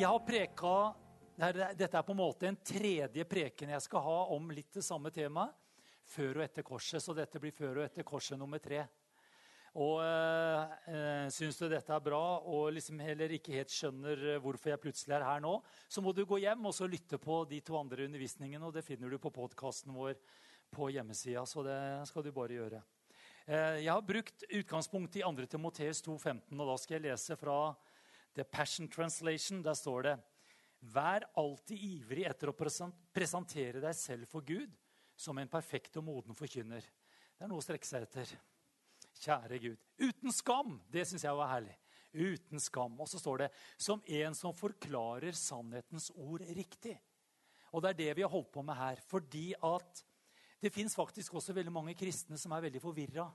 Jeg har preka Dette er på en måte en tredje preken jeg skal ha om litt det samme temaet. Før og etter korset. Så dette blir før og etter korset nummer tre. Og øh, eh, syns du dette er bra og liksom heller ikke helt skjønner hvorfor jeg plutselig er her nå, så må du gå hjem og så lytte på de to andre undervisningene. og Det finner du på podkasten vår på hjemmesida. Så det skal du bare gjøre. Eh, jeg har brukt utgangspunktet i 2. Timoteus 2,15, og da skal jeg lese fra The Passion Translation. Der står det Vær alltid ivrig etter å presentere deg selv for Gud som en perfekt og moden forkynner. Det er noe å strekke seg etter. Kjære Gud. Uten skam! Det syns jeg var herlig. Uten skam. Og så står det som en som forklarer sannhetens ord riktig. Og det er det vi har holdt på med her. Fordi at det fins faktisk også veldig mange kristne som er veldig forvirra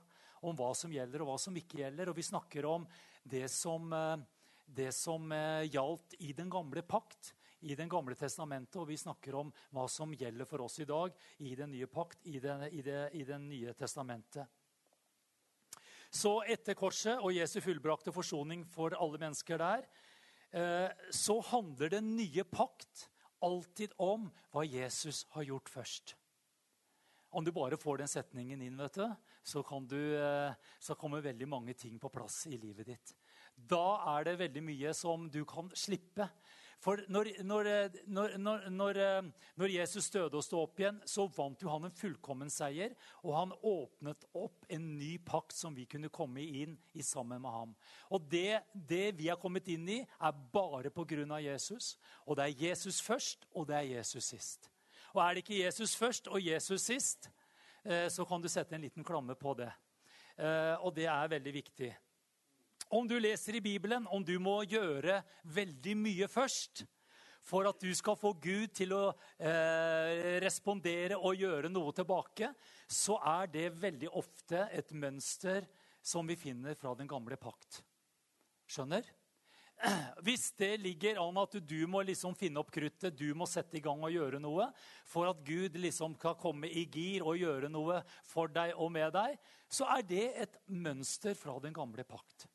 om hva som gjelder, og hva som ikke gjelder. Og vi snakker om det som eh, det som eh, gjaldt i den gamle pakt, i Den gamle testamentet. Og vi snakker om hva som gjelder for oss i dag i den nye pakt, i den, i det, i den nye testamentet. Så etter korset og Jesu fullbrakte forsoning for alle mennesker der, eh, så handler den nye pakt alltid om hva Jesus har gjort først. Om du bare får den setningen inn, vet du, så, du, eh, så kommer veldig mange ting på plass i livet ditt. Da er det veldig mye som du kan slippe. For når, når, når, når Jesus døde og sto opp igjen, så vant jo han en fullkommen seier. Og han åpnet opp en ny pakt som vi kunne komme inn i sammen med ham. Og det, det vi har kommet inn i, er bare pga. Jesus. Og det er Jesus først, og det er Jesus sist. Og er det ikke Jesus først og Jesus sist, eh, så kan du sette en liten klamme på det. Eh, og det er veldig viktig. Om du leser i Bibelen, om du må gjøre veldig mye først for at du skal få Gud til å eh, respondere og gjøre noe tilbake, så er det veldig ofte et mønster som vi finner fra den gamle pakt. Skjønner? Hvis det ligger an at du må liksom finne opp kruttet, du må sette i gang og gjøre noe for at Gud liksom kan komme i gir og gjøre noe for deg og med deg, så er det et mønster fra den gamle pakt.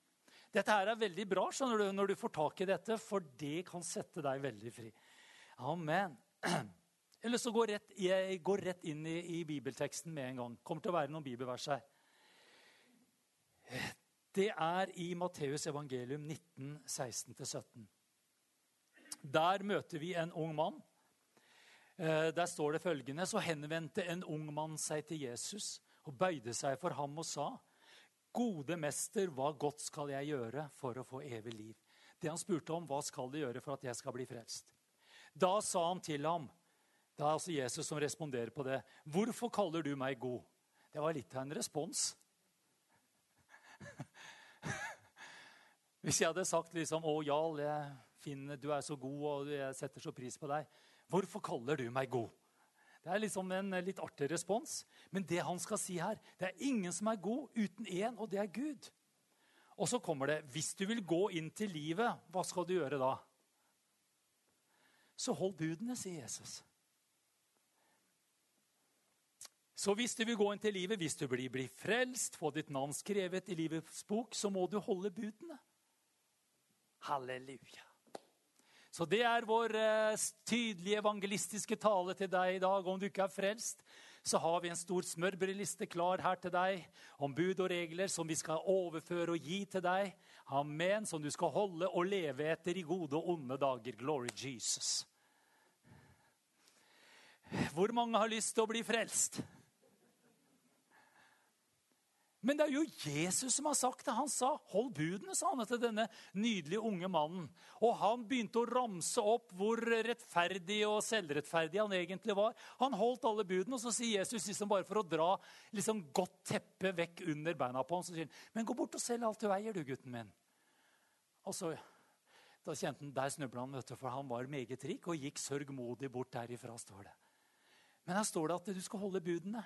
Dette her er veldig bra skjønner du, når du får tak i dette, for det kan sette deg veldig fri. Amen. Eller så går rett, går rett inn i, i bibelteksten med en gang. kommer til å være noen bibelvers her. Det er i Matteus evangelium 19, 16-17. Der møter vi en ung mann. Eh, der står det følgende.: Så henvendte en ung mann seg til Jesus og bøyde seg for ham og sa:" Gode mester, hva godt skal jeg gjøre for å få evig liv? Det han spurte om, hva skal du gjøre for at jeg skal bli frelst? Da sa han til ham, det er altså Jesus som responderer på det, 'Hvorfor kaller du meg god?' Det var litt av en respons. Hvis jeg hadde sagt liksom, 'Å, Jarl, finner, du er så god, og jeg setter så pris på deg', 'Hvorfor kaller du meg god?' Det er liksom en litt artig respons. Men det han skal si her, det er ingen som er god uten én, og det er Gud. Og så kommer det Hvis du vil gå inn til livet, hva skal du gjøre da? Så hold budene, sier Jesus. Så hvis du vil gå inn til livet, hvis du blir, blir frelst, få ditt navn skrevet i livets bok, så må du holde budene. Halleluja. Så det er vår eh, tydelige evangelistiske tale til deg i dag. Om du ikke er frelst, så har vi en stor smørbrødliste klar her til deg om bud og regler som vi skal overføre og gi til deg. Amen. Som du skal holde og leve etter i gode og onde dager. Glory Jesus. Hvor mange har lyst til å bli frelst? Men det er jo Jesus som har sagt det. Han sa 'hold budene', sa han til denne nydelige unge mannen. Og han begynte å ramse opp hvor rettferdig og selvrettferdig han egentlig var. Han holdt alle budene, og så sier Jesus liksom bare for å dra liksom godt teppe vekk under beina på ham, så sier han 'Men gå bort og selg alt du eier, du, gutten min'. Og så, Da kjente han, Der snubla han, vet du, for han var meget rik og gikk sørgmodig bort derifra. står det. Men her står det at du skal holde budene.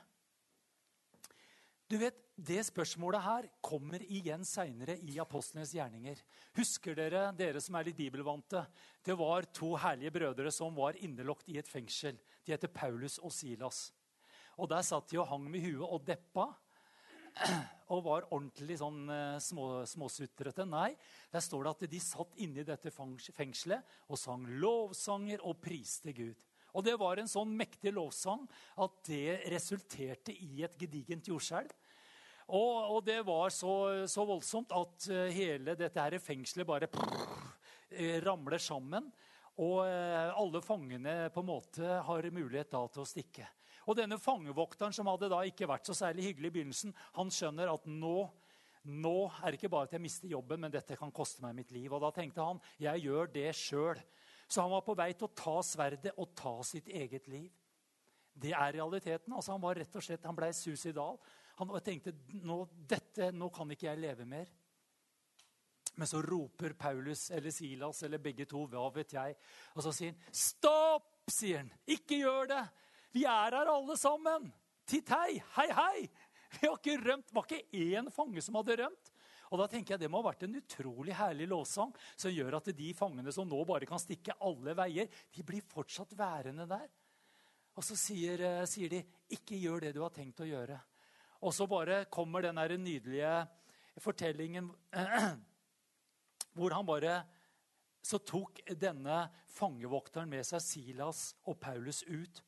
Du vet, Det spørsmålet her kommer igjen seinere i apostlenes gjerninger. Husker dere, dere som er litt bibelvante? Det var to herlige brødre som var innelåkt i et fengsel. De heter Paulus og Silas. Og Der satt de og hang med huet og deppa. og var ordentlig sånn eh, små, småsutrete. Nei, der står det at de satt inne i dette fengselet og sang lovsanger og priste Gud. Og det var en sånn mektig lovsang at det resulterte i et gedigent jordskjelv. Og, og, det var så, så, voldsomt at eh, hele dette her fengselet bare prrr, eh, ramler sammen. Og alle fangene på en måte har mulighet da til å stikke. Og denne fangevokteren, som hadde da ikke vært så særlig hyggelig i begynnelsen, han skjønner at nå, nå er det ikke bare at jeg mister jobben, men dette kan koste meg mitt liv. Og da tenkte han jeg gjør det sjøl. Så han var på vei til å ta sverdet og ta sitt eget liv. Det er realiteten. altså Han var rett og slett, han ble suicidal. Han tenkte nå, dette, nå kan ikke jeg leve mer. Men så roper Paulus eller Silas eller begge to, hva vet jeg, og så sier han, 'Stopp!' sier han. 'Ikke gjør det!' Vi er her alle sammen. Tittei, hei, hei! Vi har ikke rømt. Det var ikke én fange som hadde rømt. Og da tenker jeg Det må ha vært en utrolig herlig lovsang som gjør at de fangene som nå bare kan stikke alle veier, de blir fortsatt værende der. Og så sier, eh, sier de, 'Ikke gjør det du har tenkt å gjøre'. Og så bare kommer den der nydelige fortellingen hvor han bare Så tok denne fangevokteren med seg Silas og Paulus ut.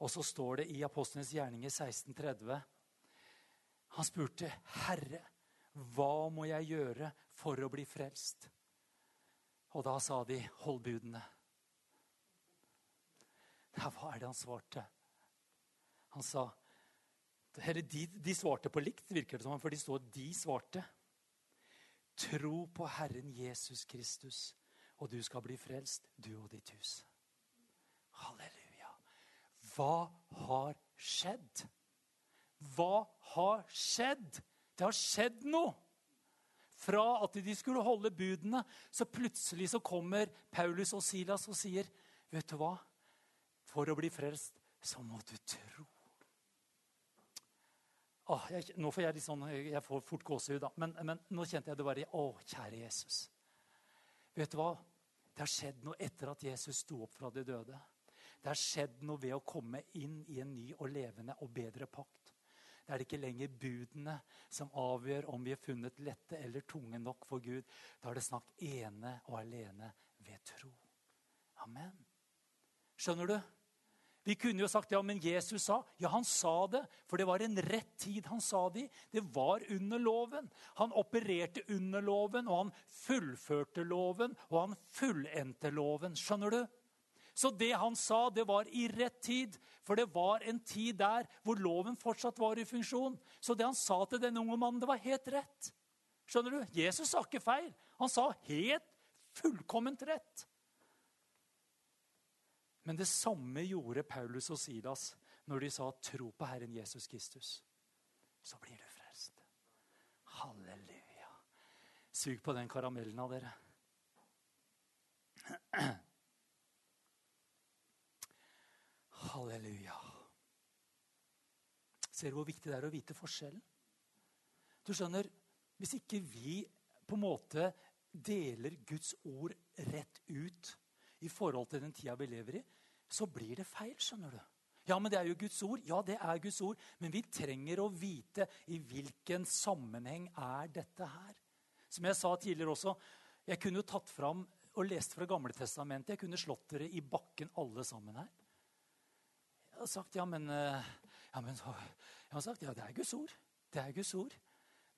Og så står det i Apostlenes gjerninger 1630 Han spurte, 'Herre, hva må jeg gjøre for å bli frelst?' Og da sa de, 'Hold budene'. Ja, hva er det han svarte? Han sa Eller de, de svarte på likt, virker det som, for de står de svarte. Tro på Herren Jesus Kristus, og du skal bli frelst, du og ditt hus. Halleluja. Hva har skjedd? Hva har skjedd? Det har skjedd noe. Fra at de skulle holde budene, så plutselig så kommer Paulus og Silas og sier, 'Vet du hva? For å bli frelst, så må du tro.' Åh, jeg, nå får jeg litt sånn, jeg får fort gåsehud, da. Men, men, nå kjente jeg det bare Å, kjære Jesus. Vet du hva? Det har skjedd noe etter at Jesus sto opp fra de døde. Det har skjedd noe ved å komme inn i en ny og levende og bedre pakt. Det er ikke lenger budene som avgjør om vi er funnet lette eller tunge nok for Gud. Da er det snakk ene og alene ved tro. Amen. Skjønner du? Vi kunne jo sagt ja, men Jesus sa. Ja, han sa det, for det var en rett tid han sa det i. Det var under loven. Han opererte under loven, og han fullførte loven, og han fullendte loven. Skjønner du? Så det han sa, det var i rett tid. For det var en tid der hvor loven fortsatt var i funksjon. Så det han sa til denne unge mannen, det var helt rett. Skjønner du? Jesus sa ikke feil. Han sa helt fullkomment rett. Men det samme gjorde Paulus og Silas når de sa 'tro på Herren Jesus Kristus'. Så blir du frelst. Halleluja. Sug på den karamellen av dere. Halleluja. Ser du hvor viktig det er å vite forskjellen? Du skjønner, Hvis ikke vi på en måte deler Guds ord rett ut i forhold til den tida vi lever i, så blir det feil. skjønner du. Ja, men det er jo Guds ord. Ja, det er Guds ord. Men vi trenger å vite i hvilken sammenheng er dette her. Som jeg sa tidligere også, jeg kunne jo tatt fram og lest fra Gamle Testamentet. Jeg kunne slått dere i bakken alle sammen her. Jeg har sagt ja, men, eh, ja, men Jeg har sagt ja, det er Guds ord. Det er Guds ord.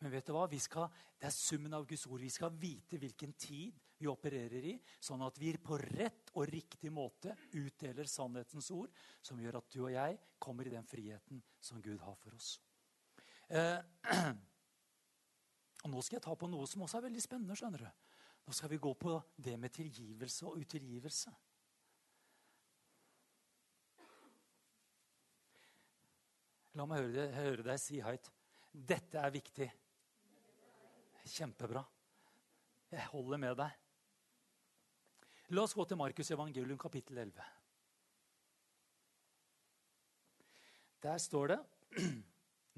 Men vet du hva? Skal, det er summen av Guds ord. Vi skal vite hvilken tid vi opererer i, sånn at vi på rett og riktig måte utdeler sannhetens ord, som gjør at du og jeg kommer i den friheten som Gud har for oss. Eh, og Nå skal jeg ta på noe som også er veldig spennende. skjønner du. Nå skal vi gå på det med tilgivelse og utilgivelse. La meg høre, høre deg si høyt. Dette er viktig. Kjempebra. Jeg holder med deg. La oss gå til Markus evangelium kapittel 11. Der står det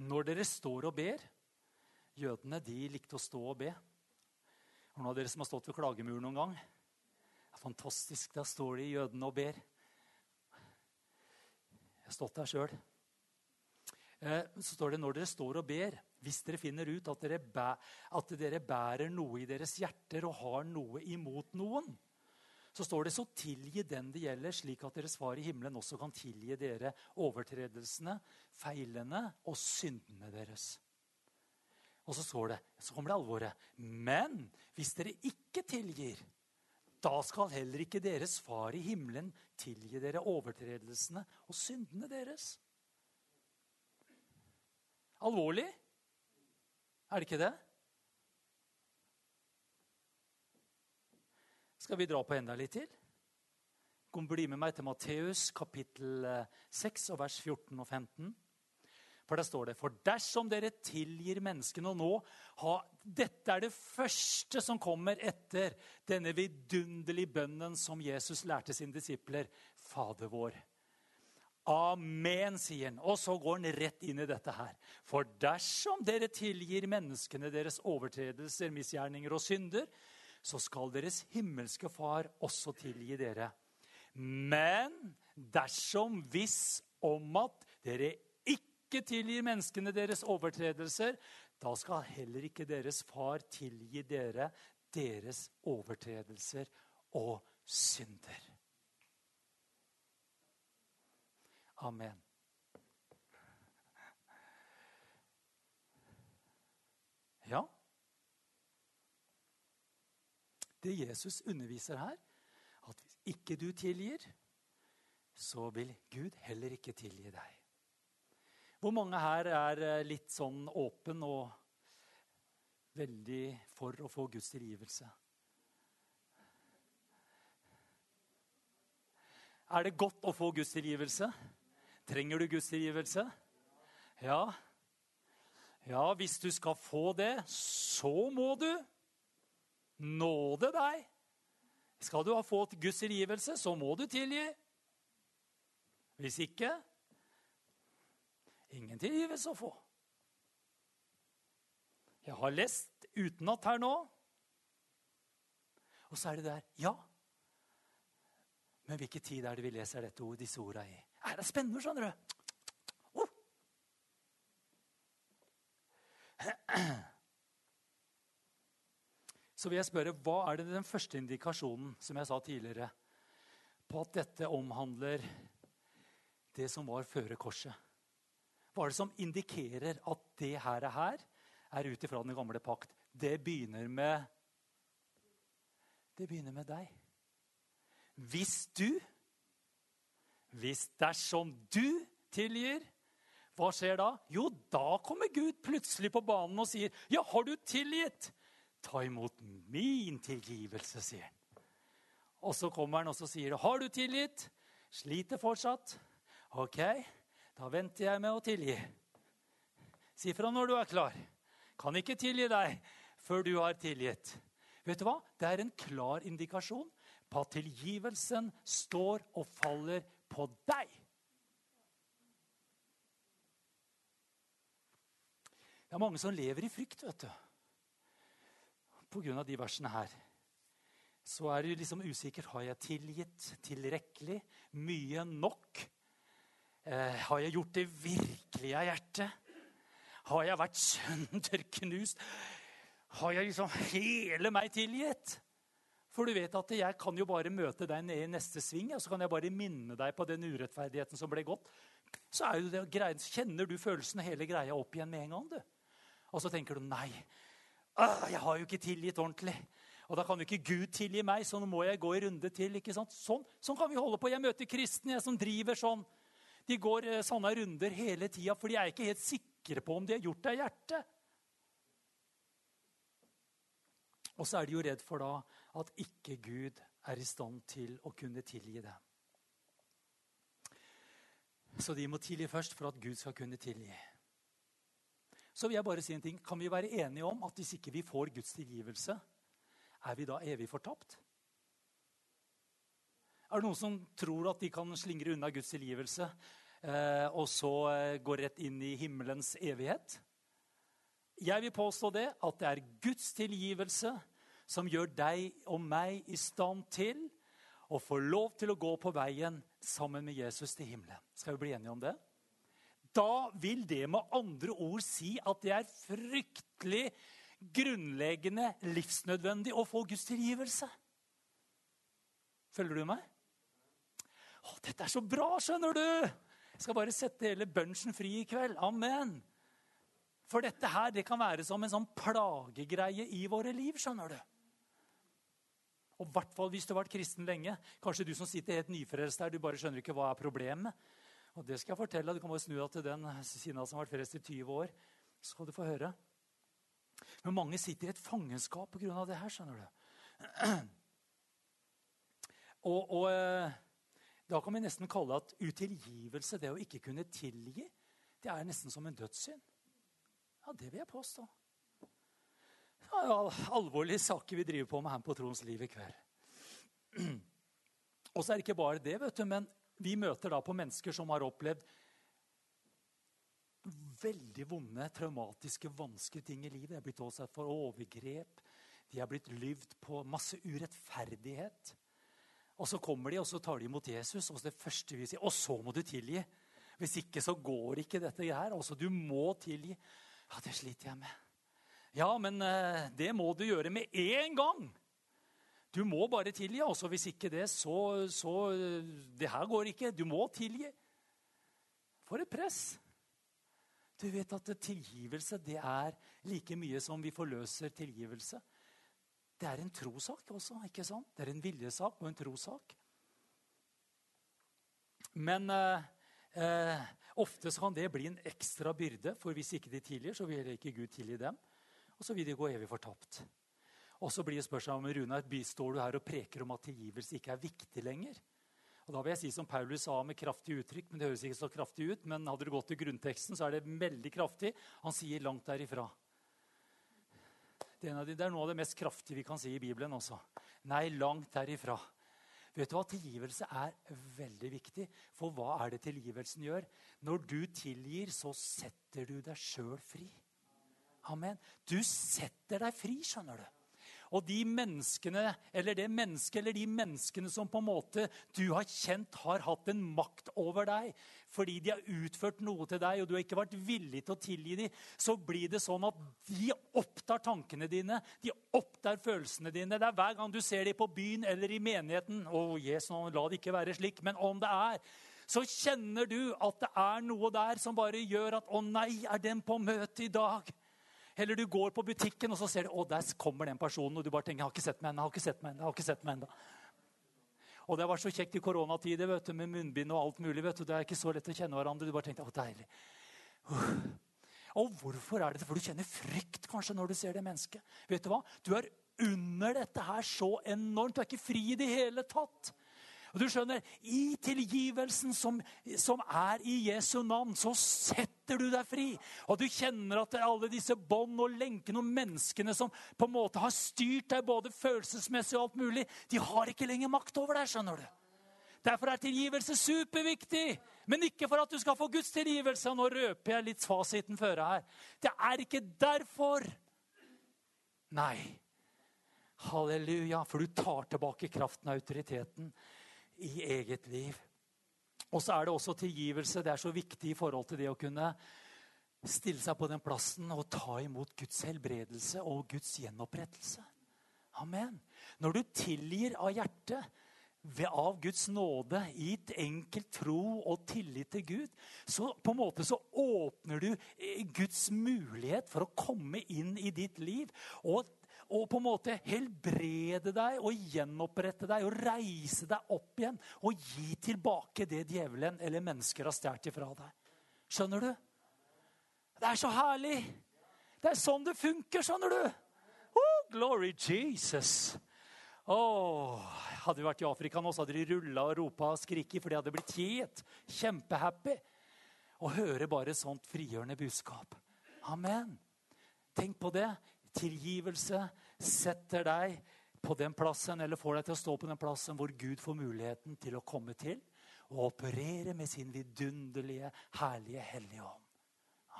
Når dere står og ber Jødene de likte å stå og be. Er noen av dere som har stått ved klagemuren noen gang? Det er fantastisk. Der står de jødene og ber. Jeg har stått der sjøl. Eh, så står det når dere står og ber, hvis dere finner ut at dere, bæ, at dere bærer noe i deres hjerter og har noe imot noen, så står det så tilgi den det gjelder, slik at deres far i himmelen også kan tilgi dere overtredelsene, feilene og syndene deres. Og så står det, så kommer det alvoret. Men hvis dere ikke tilgir, da skal heller ikke deres far i himmelen tilgi dere overtredelsene og syndene deres. Alvorlig? Er det ikke det? Skal vi dra på enda litt til? Kom, bli med meg til Matteus kapittel 6 eh, og vers 14 og 15. For der står det For dersom dere tilgir menneskene å nå ha, Dette er det første som kommer etter denne vidunderlige bønnen som Jesus lærte sine disipler. Fader vår. Amen, sier han. Og så går han rett inn i dette her. For dersom dere tilgir menneskene deres overtredelser, misgjerninger og synder, så skal deres himmelske Far også tilgi dere. Men dersom hvis om at dere ikke tilgir menneskene deres overtredelser, da skal heller ikke deres far tilgi dere deres overtredelser og synder. Amen. Ja. Det Jesus underviser her, at hvis ikke du tilgir, så vil Gud heller ikke tilgi deg. Hvor mange her er eh, litt sånn åpen og veldig for å få Guds tilgivelse? Er det godt å få Guds tilgivelse? Trenger du Guds tilgivelse? Ja. Ja, hvis du skal få det, så må du nåde deg. Skal du ha fått Guds tilgivelse, så må du tilgi. Hvis ikke ingen tilgivelse å få. Jeg har lest utenat her nå. Og så er det der Ja. Men hvilken tid er det vi leser dette, disse orda i? Er det spennende, skjønner du? Oh. Så vil jeg spørre, hva er det den første indikasjonen som jeg sa tidligere, på at dette omhandler det som var før korset? Hva er det som indikerer at det her er her, er ut ifra den gamle pakt? Det begynner med Det begynner med deg. Hvis du hvis dersom du tilgir, hva skjer da? Jo, da kommer Gud plutselig på banen og sier, 'Ja, har du tilgitt?' 'Ta imot min tilgivelse', sier han. Og så kommer han og så sier, 'Har du tilgitt?' Sliter fortsatt. 'Ok, da venter jeg med å tilgi.' Si fra når du er klar. Kan ikke tilgi deg før du har tilgitt. Vet du hva? Det er en klar indikasjon på at tilgivelsen står og faller på deg. Det er mange som lever i frykt, vet du. På grunn av de versene her. Så er det liksom usikkert. Har jeg tilgitt tilrekkelig? Mye nok? Eh, har jeg gjort det virkelig av hjertet? Har jeg vært sønderknust? Har jeg liksom hele meg tilgitt? For du vet at jeg kan jo bare møte deg ned i neste sving, og så kan jeg bare minne deg på den urettferdigheten som ble gått. Så er jo det greien, kjenner du følelsen hele greia opp igjen med en gang. du. Og så tenker du nei, ah, jeg har jo ikke tilgitt ordentlig. Og da kan jo ikke Gud tilgi meg, så nå må jeg gå en runde til. ikke sant? Sånn, sånn kan vi holde på. Jeg møter kristne jeg, som driver sånn. De går eh, sånne runder hele tida, for de er ikke helt sikre på om de har gjort det av hjertet. Og så er de jo redd for da at ikke Gud er i stand til å kunne tilgi dem. Så de må tilgi først for at Gud skal kunne tilgi. Så vil jeg bare si en ting. Kan vi være enige om at hvis ikke vi får Guds tilgivelse, er vi da evig fortapt? Er det noen som tror at de kan slingre unna Guds tilgivelse eh, og så eh, gå rett inn i himmelens evighet? Jeg vil påstå det, at det er Guds tilgivelse som gjør deg og meg i stand til å få lov til å gå på veien sammen med Jesus til himmelen. Skal vi bli enige om det? da vil det med andre ord si at det er fryktelig grunnleggende livsnødvendig å få Guds tilgivelse. Følger du meg? Å, dette er så bra, skjønner du! Jeg skal bare sette hele bunchen fri i kveld. Amen. For dette her det kan være som en sånn plagegreie i våre liv. skjønner du. Og i hvert fall hvis du har vært kristen lenge. Kanskje du som sitter helt nyfrelst der, du bare skjønner ikke hva er problemet. Og det skal jeg fortelle. Du kan bare snu deg til den siden som har vært frelst i 20 år. Så skal du få høre. Men mange sitter i et fangenskap pga. det her. skjønner du. Og, og, eh, Da kan vi nesten kalle at utilgivelse, det å ikke kunne tilgi, det er nesten som en dødssynd. Ja, det vil jeg påstå. Alvorlige saker vi driver på med her på Troens liv i kveld. Og så er det ikke bare det, vet du, men vi møter da på mennesker som har opplevd veldig vonde, traumatiske, vanskelige ting i livet. De er blitt utsatt for overgrep. De er blitt lyvd på masse urettferdighet. Og så kommer de og så tar de imot Jesus, og det første vi sier Og så må du tilgi. Hvis ikke så går ikke dette her. Altså, du må tilgi. Ja, det sliter jeg med. Ja, men uh, det må du gjøre med én gang. Du må bare tilgi. Altså, hvis ikke det, så, så Det her går ikke. Du må tilgi. For et press. Du vet at tilgivelse det er like mye som vi forløser tilgivelse. Det er en trosak også. ikke sant? Det er en viljesak og en trosak. Men eh, eh, ofte kan det bli en ekstra byrde, for hvis ikke de tilgir, så vil ikke Gud tilgi dem. Og så vil de gå evig fortapt. Og så blir spørsmålet om Runar, bistår du her og preker om at tilgivelse ikke er viktig lenger. Og da vil jeg si som Paulus sa med kraftig uttrykk, men det høres ikke så kraftig ut, men hadde du gått til grunnteksten, så er det veldig kraftig. Han sier 'langt derifra'. Det er noe av det mest kraftige vi kan si i Bibelen også. Nei, langt derifra. Vet du hva? Tilgivelse er veldig viktig. For hva er det tilgivelsen gjør? Når du tilgir, så setter du deg sjøl fri. Amen. Du setter deg fri, skjønner du. Og de menneskene, eller det mennesket eller de menneskene som på en måte du har kjent har hatt en makt over deg fordi de har utført noe til deg, og du har ikke vært villig til å tilgi dem, så blir det sånn at de opptar tankene dine, de opptar følelsene dine. Det er hver gang du ser dem på byen eller i menigheten Å, Jesus, la det ikke være slik. Men om det er, så kjenner du at det er noe der som bare gjør at Å nei, er den på møte i dag? Eller du går på butikken og så ser du, å, der kommer den personen, og du bare tenker jeg har ikke sett meg ennå. har ikke sett meg har ikke sett meg enda. Og det var så kjekt i koronatider vet du, med munnbind og alt mulig. vet du, Det er ikke så lett å kjenne hverandre. Du bare tenkte, å deilig. Uh. Og hvorfor er det det? For du kjenner frykt kanskje når du ser det mennesket. Vet Du hva? Du er under dette her så enormt. Du er ikke fri i det hele tatt. Og du skjønner, I tilgivelsen som, som, er i Jesu navn, så setter du deg fri. Og du kjenner at alle disse bånd og lenkene og menneskene som på en måte har styrt deg både følelsesmessig og alt mulig, de har ikke lenger makt over deg. skjønner du. Derfor er tilgivelse superviktig. Men ikke for at du skal få Guds tilgivelse. Nå røper jeg litt fasiten føre her. Det er ikke derfor. Nei. Halleluja. For du tar tilbake kraften og autoriteten i eget liv. Og så er det også tilgivelse. Det er så viktig i forhold til det å kunne stille seg på den plassen og ta imot Guds helbredelse og Guds gjenopprettelse. Amen. Når du tilgir av hjertet, av Guds nåde, i et enkelt tro og tillit til Gud, så på en måte så åpner du eh, Guds mulighet for å komme inn i ditt liv. Og og på en måte helbrede deg og gjenopprette deg og reise deg opp igjen og gi tilbake det djevelen eller mennesker har stjålet ifra deg. Skjønner du? Det er så herlig! Det er sånn det funker, skjønner du. Oh, glory Jesus! Oh, hadde vi vært i Afrika nå, så hadde de rulla og ropa og skriket, for de hadde blitt gitt. kjempehappy. Å høre bare sånt frigjørende budskap. Amen. Tenk på det tilgivelse setter deg på den plassen, eller får deg til å stå på den plassen hvor Gud får muligheten til å komme til og operere med sin vidunderlige, herlige Hellige Ånd.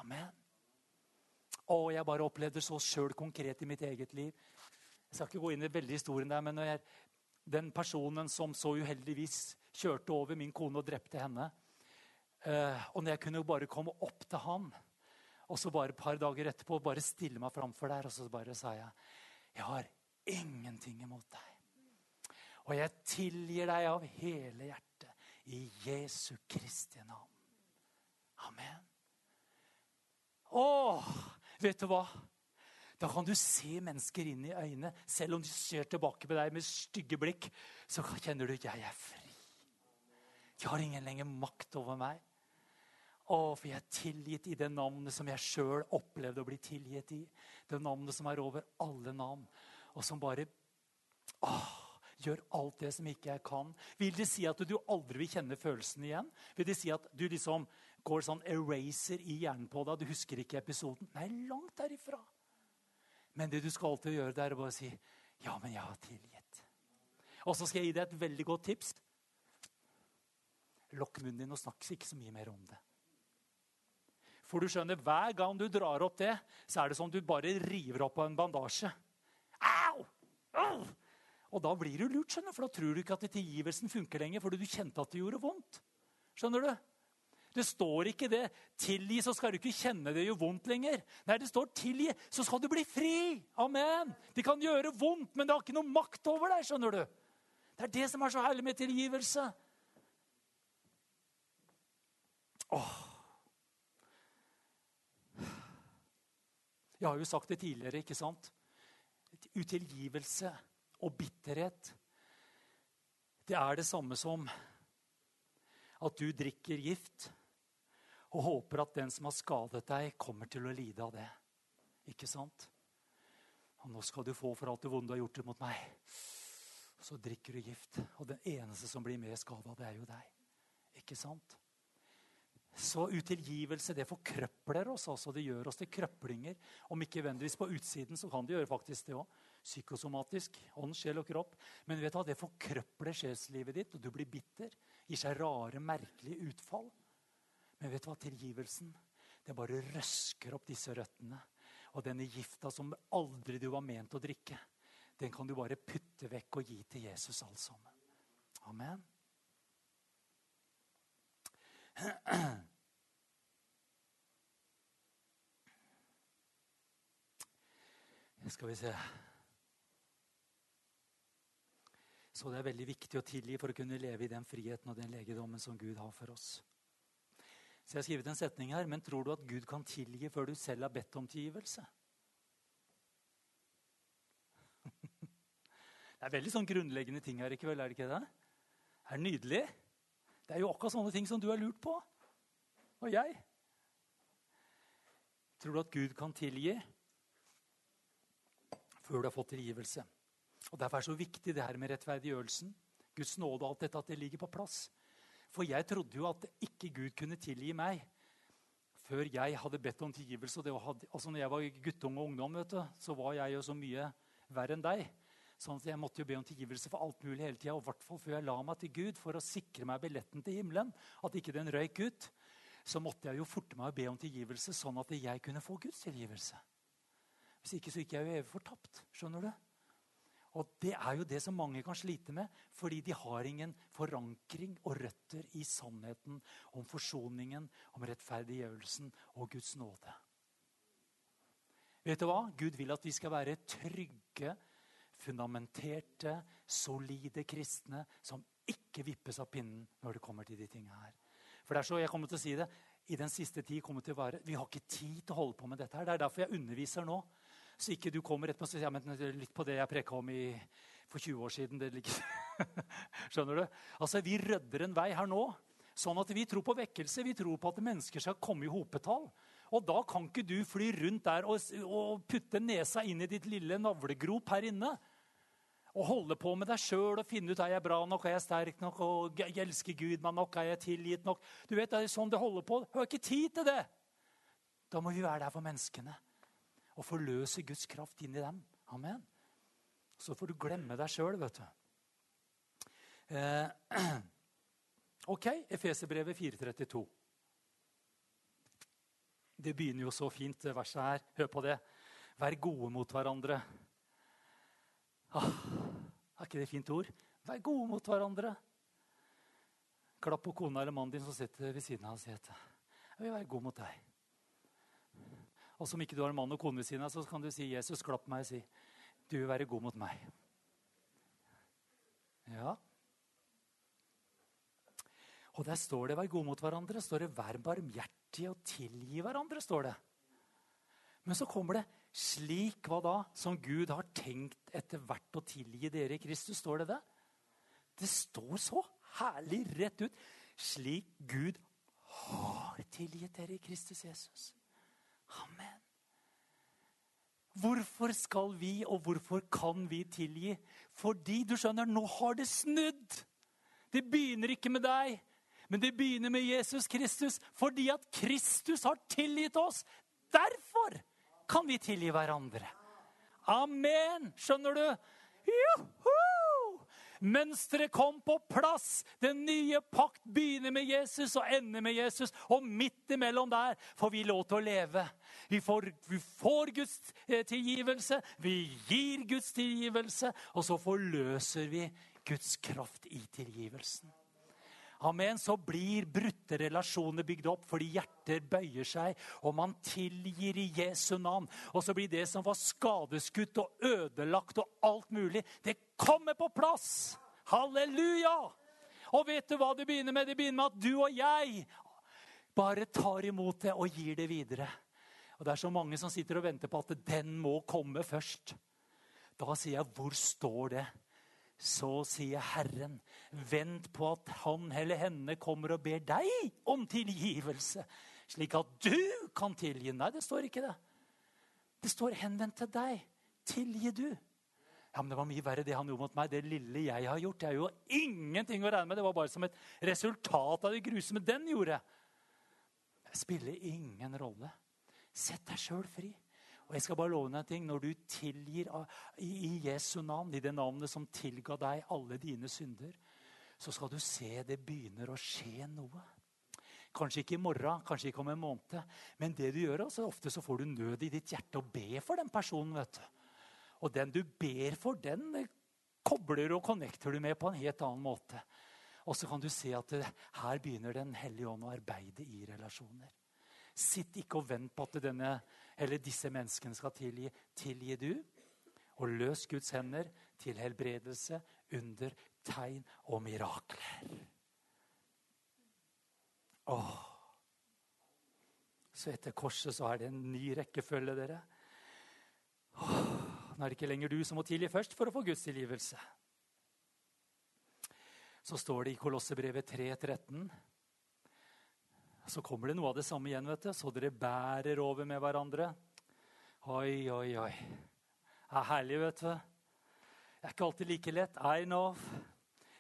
Amen. Og jeg bare opplevde så sjøl konkret i mitt eget liv. Jeg skal ikke gå inn i veldig historien der, men jeg, den personen som så uheldigvis kjørte over min kone og drepte henne Eh, og når jeg kunne bare komme opp til han, og så bare et par dager etterpå bare stille meg framfor der, og så bare sa jeg Jeg har ingenting imot deg. Og jeg tilgir deg av hele hjertet i Jesu Kristi navn. Amen. Å, vet du hva? Da kan du se mennesker inn i øynene. Selv om de ser tilbake på deg med stygge blikk, så kjenner du at jeg er fri. De har ingen lenger makt over meg. Å, for jeg er tilgitt i det navnet som jeg sjøl opplevde å bli tilgitt i. Det navnet som er over alle navn, og som bare å, gjør alt det som ikke jeg kan. Vil det si at du aldri vil kjenne følelsen igjen? Vil det si at du liksom går sånn eraser i hjernen på deg, du husker ikke episoden? Nei, langt derifra. Men det du skal alltid gjøre, det er å bare si 'Ja, men jeg har tilgitt'. Og så skal jeg gi deg et veldig godt tips. Lokk munnen din og snakk ikke så mye mer om det. For du skjønner, Hver gang du drar opp det, så er det som du bare river opp av en bandasje. Au! Au! Og da blir du lurt, skjønner, for da tror du ikke at tilgivelsen funker lenger. fordi du kjente at det gjorde vondt. Skjønner du? Det står ikke det. Tilgi, så skal du ikke kjenne det gjør vondt lenger. Nei, det står tilgi, så skal du bli fri. Amen. Det kan gjøre vondt, men det har ikke noe makt over deg. skjønner du. Det er det som er så herlig med tilgivelse. Åh. Jeg har jo sagt det tidligere, ikke sant? Utilgivelse og bitterhet. Det er det samme som at du drikker gift og håper at den som har skadet deg, kommer til å lide av det. Ikke sant? Og nå skal du få for alt det vonde du har gjort mot meg. Så drikker du gift, og den eneste som blir mer skada, det er jo deg. Ikke sant? Så utilgivelse det forkrøpler oss. altså Det gjør oss til krøplinger. Om ikke nødvendigvis på utsiden, så kan det gjøre faktisk det òg. Psykosomatisk. Ånd, sjel og kropp. Men vet du hva, det forkrøpler sjelslivet ditt, og du blir bitter. Gir seg rare, merkelige utfall. Men vet du hva? Tilgivelsen det bare røsker opp disse røttene. Og denne gifta som aldri du var ment å drikke, den kan du bare putte vekk og gi til Jesus alt sammen. Amen. Skal vi se Så det er veldig viktig å tilgi for å kunne leve i den friheten og den legedommen som Gud har for oss. Så jeg har skrevet en setning her. Men tror du at Gud kan tilgi før du selv har bedt om tilgivelse? Det er veldig sånn grunnleggende ting her i kveld, er det ikke det? Det Er nydelig? Det er jo akkurat sånne ting som du har lurt på. Og jeg. Tror du at Gud kan tilgi før du har fått tilgivelse? Og Derfor er det så viktig det her med rettferdiggjørelsen. Guds nåde og alt dette, at det ligger på plass. For jeg trodde jo at ikke Gud kunne tilgi meg før jeg hadde bedt om tilgivelse. Og var, altså når jeg var guttunge og ungdom, du, så var jeg jo så mye verre enn deg. Sånn at Jeg måtte jo be om tilgivelse for alt mulig hele tida. Og hvert fall før jeg la meg til Gud for å sikre meg billetten til himmelen. At ikke den røyk ut. Så måtte jeg jo forte meg å be om tilgivelse, sånn at jeg kunne få Guds tilgivelse. Hvis ikke så gikk jeg jo evig fortapt. Skjønner du? Og Det er jo det som mange kan slite med, fordi de har ingen forankring og røtter i sannheten om forsoningen, om rettferdiggjørelsen og Guds nåde. Vet du hva? Gud vil at vi skal være trygge, fundamenterte, solide kristne som ikke vippes av pinnen når det kommer til de tingene her. For det er så jeg kommer til å si det, i den siste tid kommer til å være, Vi har ikke tid til å holde på med dette. her. Det er derfor jeg underviser nå. Så ikke du kommer etterpå og sier ja, litt på det jeg preka om i, for 20 år siden. Skjønner du? Altså, Vi rydder en vei her nå. Sånn at Vi tror på vekkelse. Vi tror på at mennesker skal komme i hopetall. Og Da kan ikke du fly rundt der og, og putte nesa inn i ditt lille navlegrop her inne. Og holde på med deg sjøl og finne ut er jeg bra nok, er jeg sterk nok, og jeg elsker Gud meg nok, er jeg tilgitt nok. Du vet, Det er sånn det holder på. Du har ikke tid til det. Da må vi være der for menneskene og forløse Guds kraft inn i dem. Amen. Så får du glemme deg sjøl, vet du. Eh, ok, Efeserbrevet 432. Det begynner jo så fint, det verset her. Hør på det. Vær gode mot hverandre. Ah, er ikke det et fint ord? Vær gode mot hverandre. Klapp på kona eller mannen din som sitter ved siden av og si at jeg vil være god mot deg. Og som ikke du har en mann og kone ved siden av, så kan du si 'Jesus, klapp meg' og si 'Du vil være god mot meg'. Ja. Og der står det 'vær god mot hverandre'. står det 'vær barmhjertige og tilgi hverandre'. står det. Men så kommer det 'slik hva da, som Gud har tenkt etter hvert å tilgi dere i Kristus'. Står det det? Det står så herlig rett ut. Slik Gud har tilgitt dere i Kristus Jesus. Amen. Hvorfor skal vi, og hvorfor kan vi tilgi? Fordi du skjønner, nå har det snudd. Det begynner ikke med deg, men det begynner med Jesus Kristus. Fordi at Kristus har tilgitt oss. Derfor kan vi tilgi hverandre. Amen! Skjønner du? Juhu! Mønsteret kom på plass. Den nye pakt begynner med Jesus og ender med Jesus. Og midt imellom der får vi lov til å leve. Vi får, vi får Guds eh, tilgivelse, vi gir Guds tilgivelse, og så forløser vi Guds kraft i tilgivelsen. Amen, så blir brutte relasjoner bygd opp fordi hjerter bøyer seg, og man tilgir i Jesu navn. Og så blir det som var skadeskutt og ødelagt og alt mulig, det kommer på plass. Halleluja! Og vet du hva det begynner med? Det begynner med at du og jeg bare tar imot det og gir det videre. Og Det er så mange som sitter og venter på at den må komme først. Da sier jeg, hvor står det? Så sier Herren, vent på at han eller henne kommer og ber deg om tilgivelse, slik at du kan tilgi. Nei, det står ikke det. Det står 'henvendt til deg'. Tilgi du. Ja, men Det var mye verre det han gjorde mot meg. Det lille jeg har gjort. Det er jo ingenting å regne med. Det var bare som et resultat av det grusomme den gjorde. Det spiller ingen rolle. Sett deg sjøl fri. Og jeg skal bare love deg en ting. Når du tilgir i Jesu navn, i det navnet som tilga deg alle dine synder, så skal du se det begynner å skje noe. Kanskje ikke i morgen, kanskje ikke om en måned. Men det du gjør, altså, ofte så får du nød i ditt hjerte å be for den personen. vet du. Og den du ber for, den kobler og connecter du med på en helt annen måte. Og så kan du se at her begynner Den hellige ånd å arbeide i relasjoner. Sitt ikke og vent på at denne, disse menneskene skal tilgi. Tilgi du, og løs Guds hender til helbredelse, under, tegn og mirakler. Åh. Så etter korset så er det en ny rekkefølge, dere. Åh. Nå er det ikke lenger du som må tilgi først for å få Guds tilgivelse. Så står det i Kolossebrevet 3.13 så kommer det noe av det samme igjen. vet du. Så dere bærer over med hverandre. Oi, oi, oi. Det er herlig, vet du. Det er ikke alltid like lett. I know.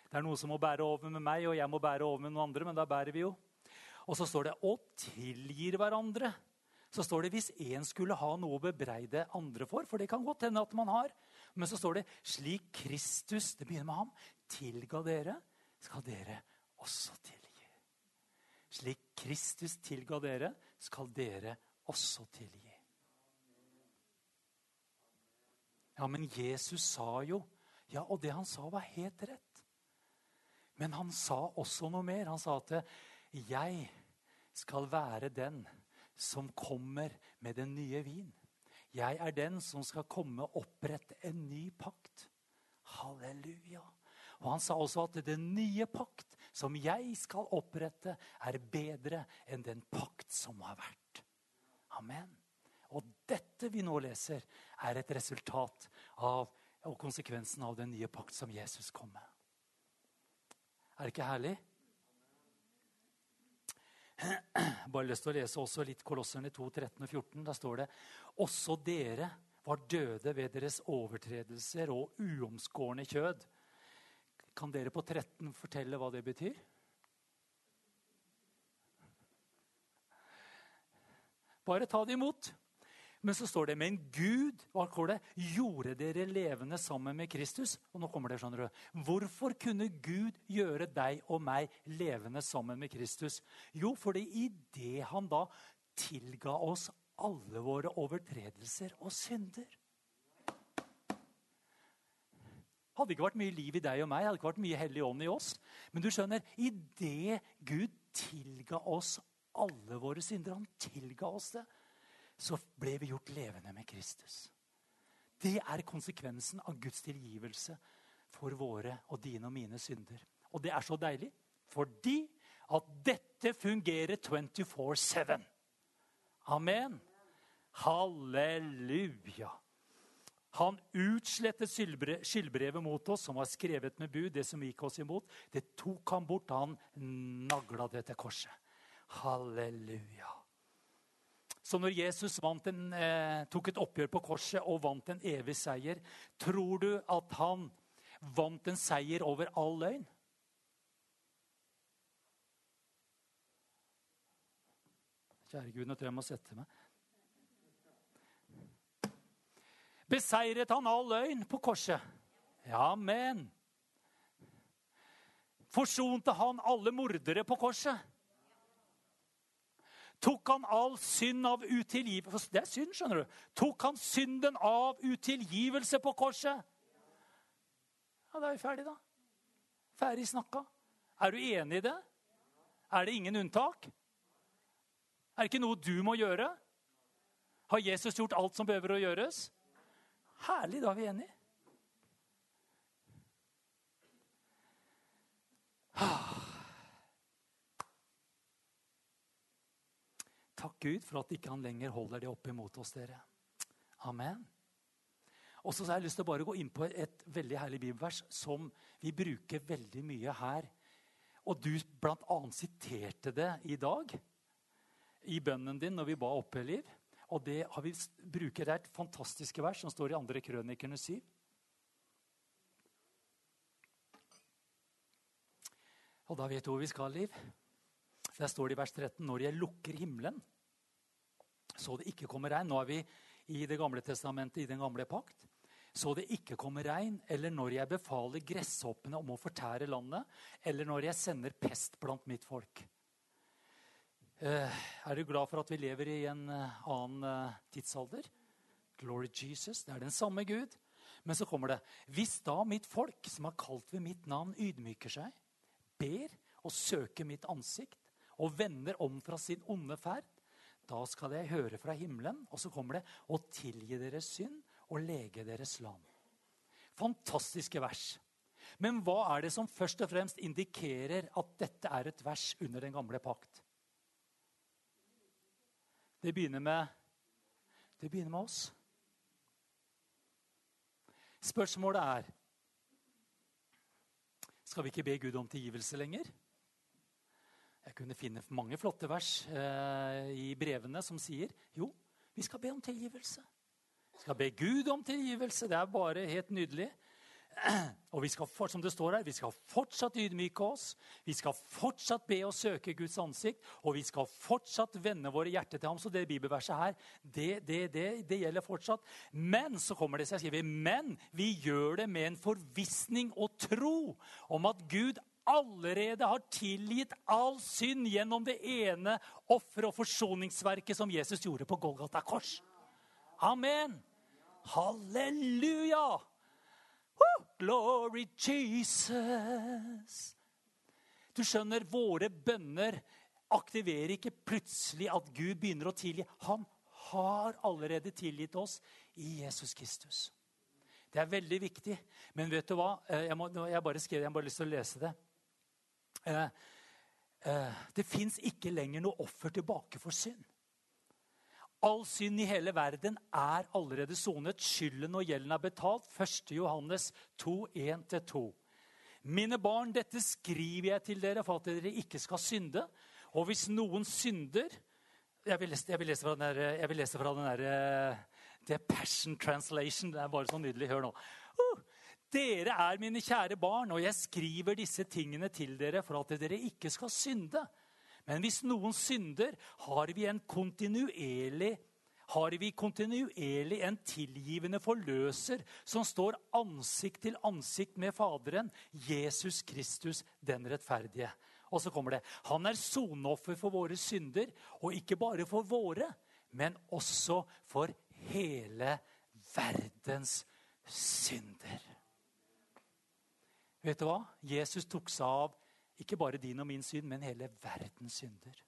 Det er noen som må bære over med meg, og jeg må bære over med noen andre. men da bærer vi jo. Og så står det 'og tilgir hverandre'. Så står det hvis én skulle ha noe å bebreide andre for, for det kan godt hende at man har. Men så står det 'slik Kristus' Det begynner med ham. 'Tilga dere, skal dere også tilgi'. Slik Kristus tilga dere, skal dere også tilgi. Ja, men Jesus sa jo Ja, og det han sa, var helt rett. Men han sa også noe mer. Han sa at 'jeg skal være den som kommer med den nye vin'. Jeg er den som skal komme og opprette en ny pakt. Halleluja. Og Han sa også at den nye pakt som jeg skal opprette, er bedre enn den pakt som har vært. Amen. Og dette vi nå leser, er et resultat av og konsekvensen av den nye pakt som Jesus kom med. Er det ikke herlig? Bare lyst til å lese også litt Kolosserne 2, 13 og 14. Da står det også dere var døde ved deres overtredelser og uomskårne kjød kan dere på 13 fortelle hva det betyr? Bare ta det imot. Men så står det men Gud hva det, gjorde dere levende sammen med Kristus. Og nå kommer det, skjønner du. Hvorfor kunne Gud gjøre deg og meg levende sammen med Kristus? Jo, fordi i det han da tilga oss alle våre overtredelser og synder. Hadde ikke vært mye liv i deg og meg, hadde ikke vært mye hellig ånd i oss. Men du skjønner, idet Gud tilga oss alle våre synder, han tilga oss det, så ble vi gjort levende med Kristus. Det er konsekvensen av Guds tilgivelse for våre og dine og mine synder. Og det er så deilig, fordi at dette fungerer 24-7. Amen. Halleluja. Han utslettet skyldbrevet mot oss, som var skrevet med bud, det som gikk oss imot. Det tok han bort, han nagla det til korset. Halleluja. Så når Jesus en, eh, tok et oppgjør på korset og vant en evig seier, tror du at han vant en seier over all løgn? Kjære Gud, nå tror jeg jeg må sette meg. Beseiret han all løgn på korset? Ja, men Forsonte han alle mordere på korset? Tok han all synd av utilgivelse Det er synd, skjønner du. Tok han synden av utilgivelse på korset? Ja, da er vi ferdig, da. Ferdig snakka. Er du enig i det? Er det ingen unntak? Er det ikke noe du må gjøre? Har Jesus gjort alt som behøver å gjøres? Herlig, da er vi enige. Takk Gud for at ikke han lenger holder det opp imot oss, dere. Amen. Og så har jeg lyst til å bare gå inn på et veldig herlig bibelvers som vi bruker veldig mye her. Og du bl.a. siterte det i dag i bønnen din når vi ba oppe, Liv. Og det har vi bruker det er et fantastisk vers som står i andre krønikerne 7. Og da vet du hvor vi skal, Liv. Der står det i vers 13.: Når jeg lukker himmelen, så det ikke kommer regn Nå er vi i Det gamle testamentet, i den gamle pakt. Så det ikke kommer regn, eller når jeg befaler gresshoppene om å fortære landet, eller når jeg sender pest blant mitt folk. Eh, er du glad for at vi lever i en eh, annen eh, tidsalder? Glory Jesus. Det er den samme Gud. Men så kommer det. Hvis da mitt folk, som har kalt ved mitt navn, ydmyker seg, ber og søker mitt ansikt og vender om fra sin onde ferd, da skal jeg høre fra himmelen, og så kommer det, og tilgi deres synd og lege deres land. Fantastiske vers. Men hva er det som først og fremst indikerer at dette er et vers under den gamle pakt? Det begynner med, det begynner med oss. Spørsmålet er Skal vi ikke be Gud om tilgivelse lenger? Jeg kunne finne mange flotte vers eh, i brevene som sier jo, vi skal be om tilgivelse. Vi skal be Gud om tilgivelse. Det er bare helt nydelig. Og vi skal, som det står her, vi skal fortsatt ydmyke oss. Vi skal fortsatt be og søke Guds ansikt. Og vi skal fortsatt vende våre hjerter til ham. Så det bibelverset her, det, det, det, det gjelder fortsatt. Men så kommer det seg, skriver, men vi gjør det med en forvissning og tro om at Gud allerede har tilgitt all synd gjennom det ene offer- og forsoningsverket som Jesus gjorde på Golgata kors. Amen. Halleluja! Glory Jesus. Du skjønner, våre bønner aktiverer ikke plutselig at Gud begynner å tilgi. Han har allerede tilgitt oss i Jesus Kristus. Det er veldig viktig. Men vet du hva? Eh, jeg, må, jeg bare skrev, jeg har bare lyst til å lese det. Eh, eh, det fins ikke lenger noe offer tilbake for synd. All synd i hele verden er allerede sonet. Skylden og gjelden er betalt. 1. Johannes 2, 1-2. Mine barn, dette skriver jeg til dere for at dere ikke skal synde. Og hvis noen synder Jeg vil lese, jeg vil lese fra den der, jeg vil lese fra den der, eh, det er Passion Translation. Det er bare så nydelig. Hør nå. Uh, dere er mine kjære barn, og jeg skriver disse tingene til dere for at dere ikke skal synde. Men hvis noen synder, har vi kontinuerlig har vi kontinuerlig en tilgivende forløser som står ansikt til ansikt med Faderen, Jesus Kristus, den rettferdige. Og så kommer det. Han er soneoffer for våre synder, og ikke bare for våre, men også for hele verdens synder. Vet du hva? Jesus tok seg av ikke bare din og min synd, men hele verdens synder.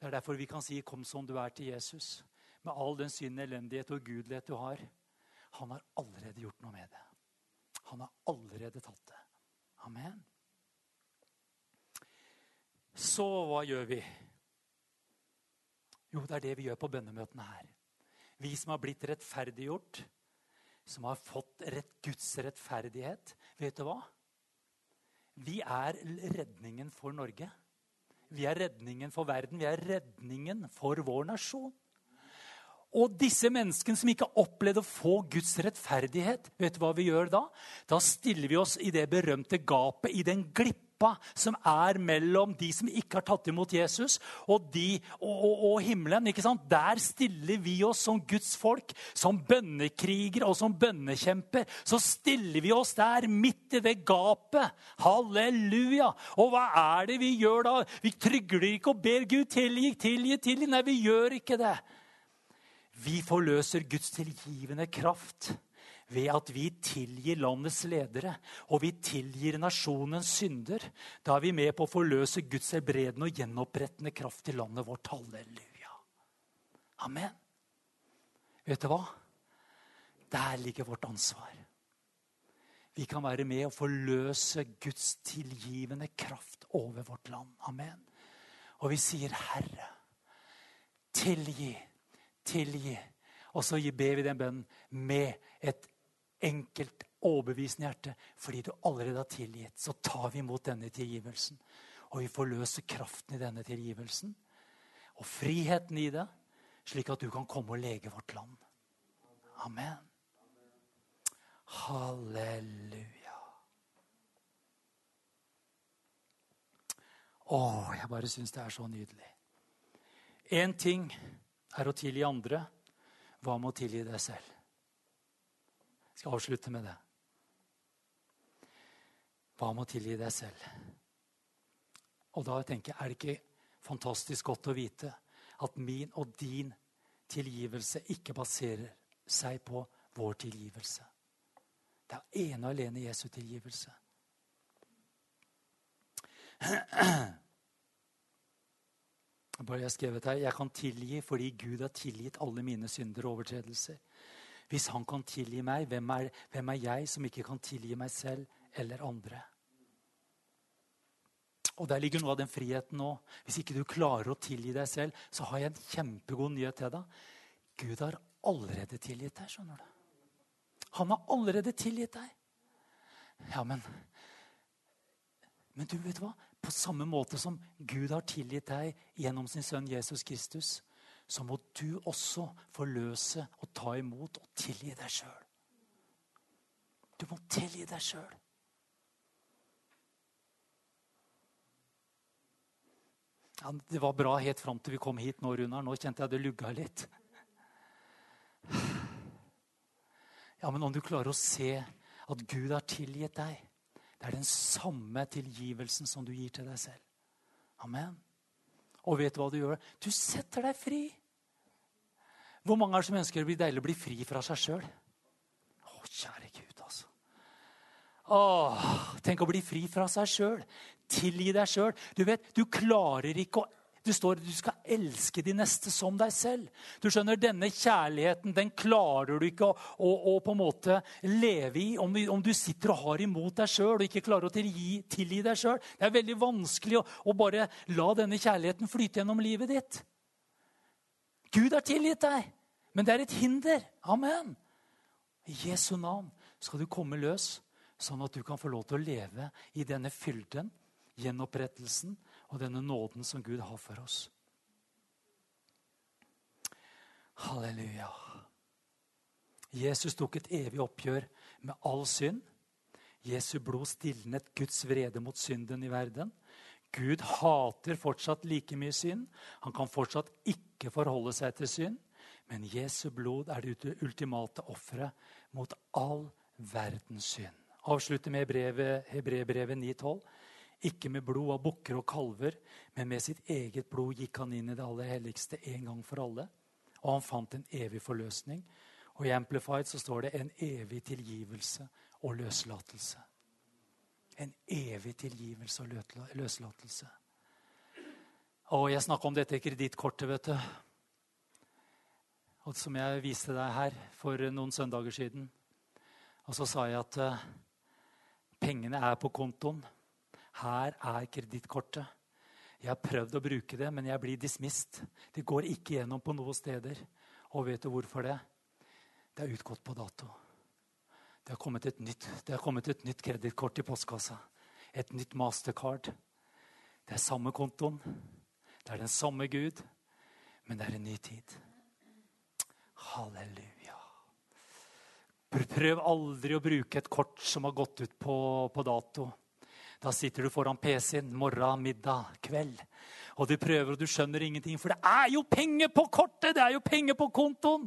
Det er derfor vi kan si 'kom som du er' til Jesus. Med all den synd, elendighet og gudelighet du har. Han har allerede gjort noe med det. Han har allerede tatt det. Amen. Så hva gjør vi? Jo, det er det vi gjør på bønnemøtene her. Vi som har blitt rettferdiggjort, som har fått rett, Guds rettferdighet. Vet du hva? Vi er redningen for Norge. Vi er redningen for verden. Vi er redningen for vår nasjon. Og disse menneskene som ikke har opplevd å få Guds rettferdighet, vet du hva vi gjør da? Da stiller vi oss i det berømte gapet, i den glipp klippa som er mellom de som ikke har tatt imot Jesus, og, de, og, og, og himmelen. Der stiller vi oss som Guds folk, som bønnekrigere og som bønnekjemper. Så stiller vi oss der midt i det gapet. Halleluja! Og hva er det vi gjør da? Vi trygler ikke og ber Gud tilgi, tilgi, tilgi. Nei, vi gjør ikke det. Vi forløser Guds tilgivende kraft ved at vi tilgir landets ledere og vi tilgir nasjonens synder. Da er vi med på å forløse Guds helbredende og gjenopprettende kraft i landet vårt. Halleluja. Amen. Vet du hva? Der ligger vårt ansvar. Vi kan være med og forløse Guds tilgivende kraft over vårt land. Amen. Og vi sier, 'Herre, tilgi, tilgi'. Og så ber vi den bønnen med et enkelt, overbevisende hjerte. Fordi du allerede har tilgitt, så tar vi imot denne tilgivelsen. Og vi forløser kraften i denne tilgivelsen og friheten i det, slik at du kan komme og lege vårt land. Amen. Halleluja. Å, jeg bare syns det er så nydelig. Én ting er å tilgi andre. Hva med å tilgi deg selv? Jeg skal avslutte med det. Hva med å tilgi deg selv? Og da tenker jeg, er det ikke fantastisk godt å vite at min og din tilgivelse ikke baserer seg på vår tilgivelse. Det er ene og alene Jesu tilgivelse. Bare jeg skrevet her, Jeg kan tilgi fordi Gud har tilgitt alle mine synder og overtredelser. Hvis han kan tilgi meg, hvem er, hvem er jeg som ikke kan tilgi meg selv eller andre? Og Der ligger noe av den friheten nå. Hvis ikke du klarer å tilgi deg selv, så har jeg en kjempegod nyhet til deg. Gud har allerede tilgitt deg. skjønner du. Han har allerede tilgitt deg. Ja, men Men du vet hva? På samme måte som Gud har tilgitt deg gjennom sin sønn Jesus Kristus, så må du også forløse og ta imot og tilgi deg sjøl. Du må tilgi deg sjøl. Ja, det var bra helt fram til vi kom hit nå, Runar. Nå kjente jeg det lugga litt. Ja, Men om du klarer å se at Gud har tilgitt deg Det er den samme tilgivelsen som du gir til deg selv. Amen. Og vet du hva du gjør? Du setter deg fri. Hvor mange er det som ønsker det blir deilig å bli fri fra seg sjøl? Å, kjære Gud, altså. Åh, tenk å bli fri fra seg sjøl. Tilgi deg sjøl. Du vet, du klarer ikke å det står at du skal elske de neste som deg selv. Du skjønner, Denne kjærligheten den klarer du ikke å, å, å på en måte leve i om, om, du sitter og har imot deg sjøl og ikke klarer å tilgi, tilgi deg sjøl. Det er veldig vanskelig å, å bare la denne kjærligheten flyte gjennom livet ditt. Gud har tilgitt deg, men det er et hinder. Amen. I Jesu navn skal du komme løs, sånn at du kan få lov til å leve i denne fylden, gjenopprettelsen og denne nåden som Gud har for oss. Halleluja. Jesus tok et evig oppgjør med all synd. Jesu blod stilnet Guds vrede mot synden i verden. Gud hater fortsatt like mye synd. Han kan fortsatt ikke forholde seg til synd. Men Jesu blod er det ultimate offeret mot all verdens synd. Avslutter med Hebreerbrevet 9,12. Ikke med blod av bukker og kalver, men med sitt eget blod gikk han inn i det aller helligste en gang for alle. Og han fant en evig forløsning. Og i Amplified så står det en evig tilgivelse og løslatelse. En evig tilgivelse og løslatelse. Og jeg snakka om dette kredittkortet, vet du. Og som jeg viste deg her for noen søndager siden. Og så sa jeg at uh, pengene er på kontoen. Her er kredittkortet. Jeg har prøvd å bruke det, men jeg blir dismissed. Det går ikke gjennom på noen steder. Og vet du hvorfor det? Det er utgått på dato. Det har kommet et nytt, det nytt kredittkort i postkassa. Et nytt mastercard. Det er samme kontoen. Det er den samme Gud, men det er en ny tid. Halleluja. Prøv aldri å bruke et kort som har gått ut på, på dato. Da sitter du foran PC-en morgen, middag, kveld. Og du prøver, og du skjønner ingenting. For det er jo penger på kortet! Det er jo penger på kontoen!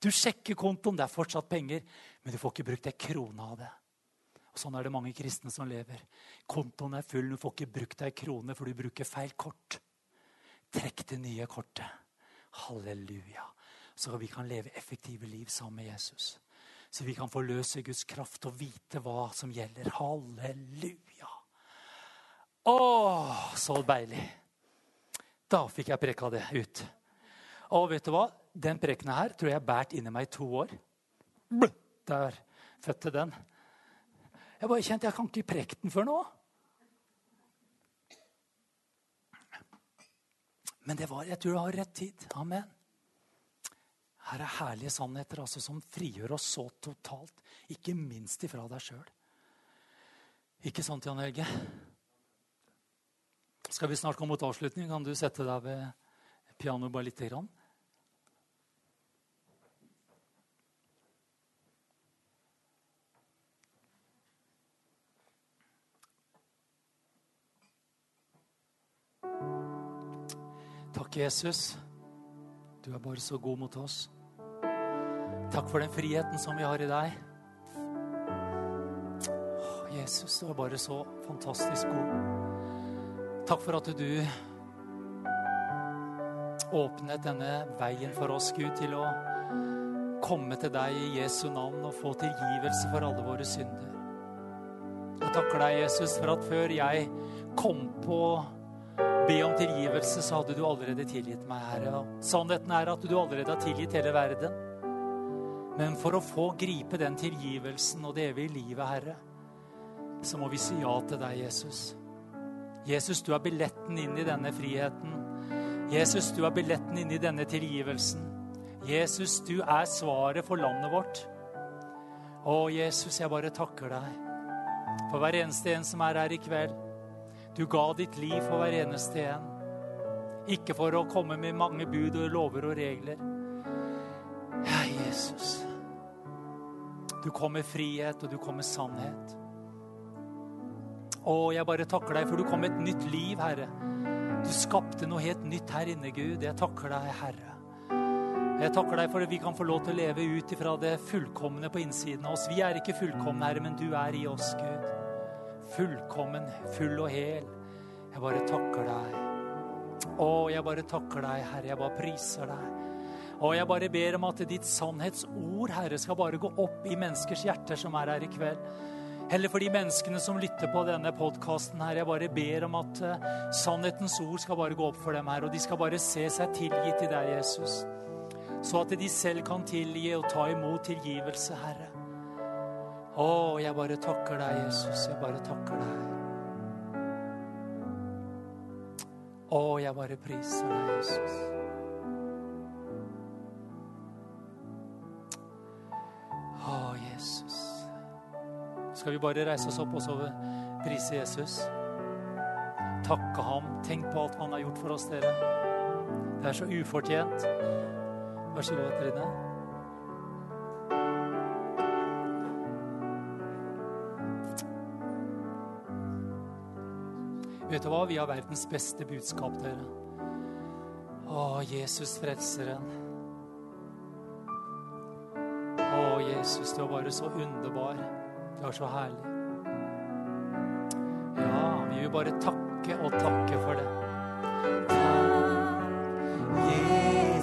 Du sjekker kontoen, det er fortsatt penger, men du får ikke brukt ei krone av det. Og Sånn er det mange kristne som lever. Kontoen er full, du får ikke brukt ei krone, for du bruker feil kort. Trekk det nye kortet. Halleluja. Så vi kan leve effektive liv sammen med Jesus. Så vi kan forløse Guds kraft og vite hva som gjelder. Halleluja. Å, så deilig. Da fikk jeg preka det ut. Og vet du hva? Den prekena her tror jeg har båret inni meg i to år. Der fødte den. Jeg bare kjente jeg kan ikke preke den før nå. Men det var, jeg tror det har rett tid. Amen. Her er herlige sannheter altså, som frigjør oss så totalt. Ikke minst ifra deg sjøl. Ikke sant, Jan Helge? Skal vi snart komme mot avslutning? Kan du sette deg ved pianoet bare lite grann? Takk, Jesus. Du er bare så god mot oss. Takk for den friheten som vi har i deg. Jesus, du er bare så fantastisk god. Takk for at du åpnet denne veien for oss, Gud, til å komme til deg i Jesu navn og få tilgivelse for alle våre synder. Jeg takker deg, Jesus, for at før jeg kom på å be om tilgivelse, så hadde du allerede tilgitt meg, Herre. Sannheten er at du allerede har tilgitt hele verden. Men for å få gripe den tilgivelsen og det evige livet, Herre, så må vi si ja til deg, Jesus. Jesus, du er billetten inn i denne friheten. Jesus, du er billetten inn i denne tilgivelsen. Jesus, du er svaret for landet vårt. Å, Jesus, jeg bare takker deg for hver eneste en som er her i kveld. Du ga ditt liv for hver eneste en. Ikke for å komme med mange bud og lover og regler. Ja, Jesus. Du kom med frihet, og du kom med sannhet. Å, jeg bare takker deg, for du kom med et nytt liv, Herre. Du skapte noe helt nytt her inne, Gud. Jeg takker deg, Herre. Jeg takker deg for at vi kan få lov til å leve ut ifra det fullkomne på innsiden av oss. Vi er ikke fullkomne, Herre, men du er i oss, Gud fullkommen, full og hel. Jeg bare takker deg. Å, jeg bare takker deg, Herre. Jeg bare priser deg. Og jeg bare ber om at ditt sannhetsord, Herre, skal bare gå opp i menneskers hjerter som er her i kveld. Heller for de menneskene som lytter på denne podkasten her. Jeg bare ber om at uh, sannhetens ord skal bare gå opp for dem her, og de skal bare se seg tilgitt i deg, Jesus. Så at de selv kan tilgi og ta imot tilgivelse, Herre. Å, jeg bare takker deg, Jesus. Jeg bare takker deg. Å, jeg bare priser deg, Jesus. Skal vi bare reise oss opp og så prise Jesus? Takke ham. Tenk på alt han har gjort for oss, dere. Det er så ufortjent. Vær så god, Trine. Vet du hva? Vi har verdens beste budskap, dere. Å, Jesus frelseren. Å, Jesus, du er bare så underbar. Du er så herlig. Ja, vi vil bare takke og takke for det. Jeg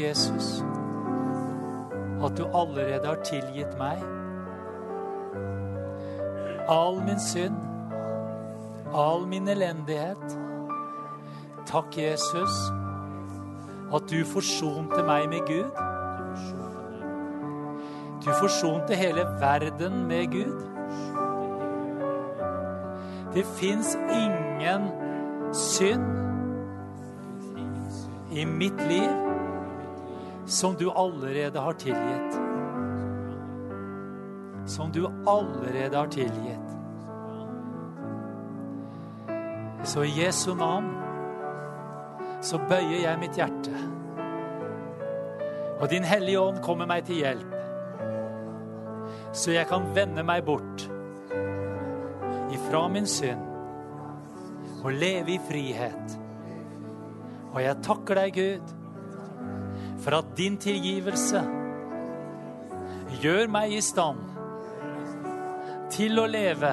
Jesus, at du allerede har tilgitt meg all min synd, all min elendighet. Takk, Jesus, at du forsonte meg med Gud. Du forsonte hele verden med Gud. Det fins ingen synd i mitt liv som du allerede har tilgitt. Som du allerede har tilgitt. Så i Jesu navn så bøyer jeg mitt hjerte. Og Din Hellige Ånd kommer meg til hjelp, så jeg kan vende meg bort ifra min synd og leve i frihet. Og jeg takker deg, Gud, for at din tilgivelse gjør meg i stand til å leve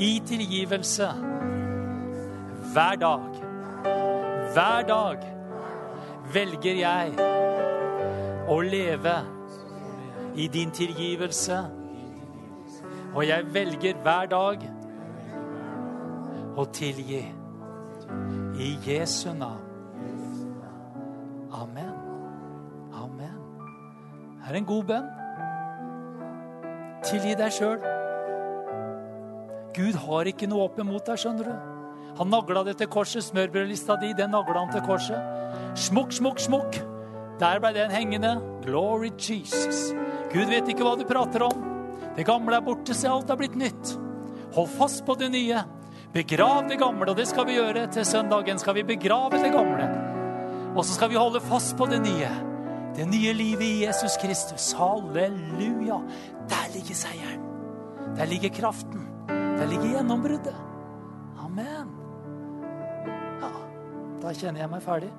i tilgivelse hver dag. Hver dag velger jeg å leve i din tilgivelse. Og jeg velger hver dag å tilgi. I Jesu navn. Amen. Amen. Det er en god bønn. Tilgi deg sjøl. Gud har ikke noe opp imot deg, skjønner du. Han nagla det til korset. Smørbrødlista di, den nagla han til korset. Smukk, smukk, smukk. Der ble den hengende. Glory Jesus. Gud vet ikke hva du prater om. Det gamle er borte, se alt er blitt nytt. Hold fast på det nye. Begrav det gamle, og det skal vi gjøre til søndagen. Skal vi begrave det gamle. Og så skal vi holde fast på det nye. Det nye livet i Jesus Kristus. Halleluja. Der ligger seieren. Der ligger kraften. Der ligger gjennombruddet. Amen. Ja, da kjenner jeg meg ferdig.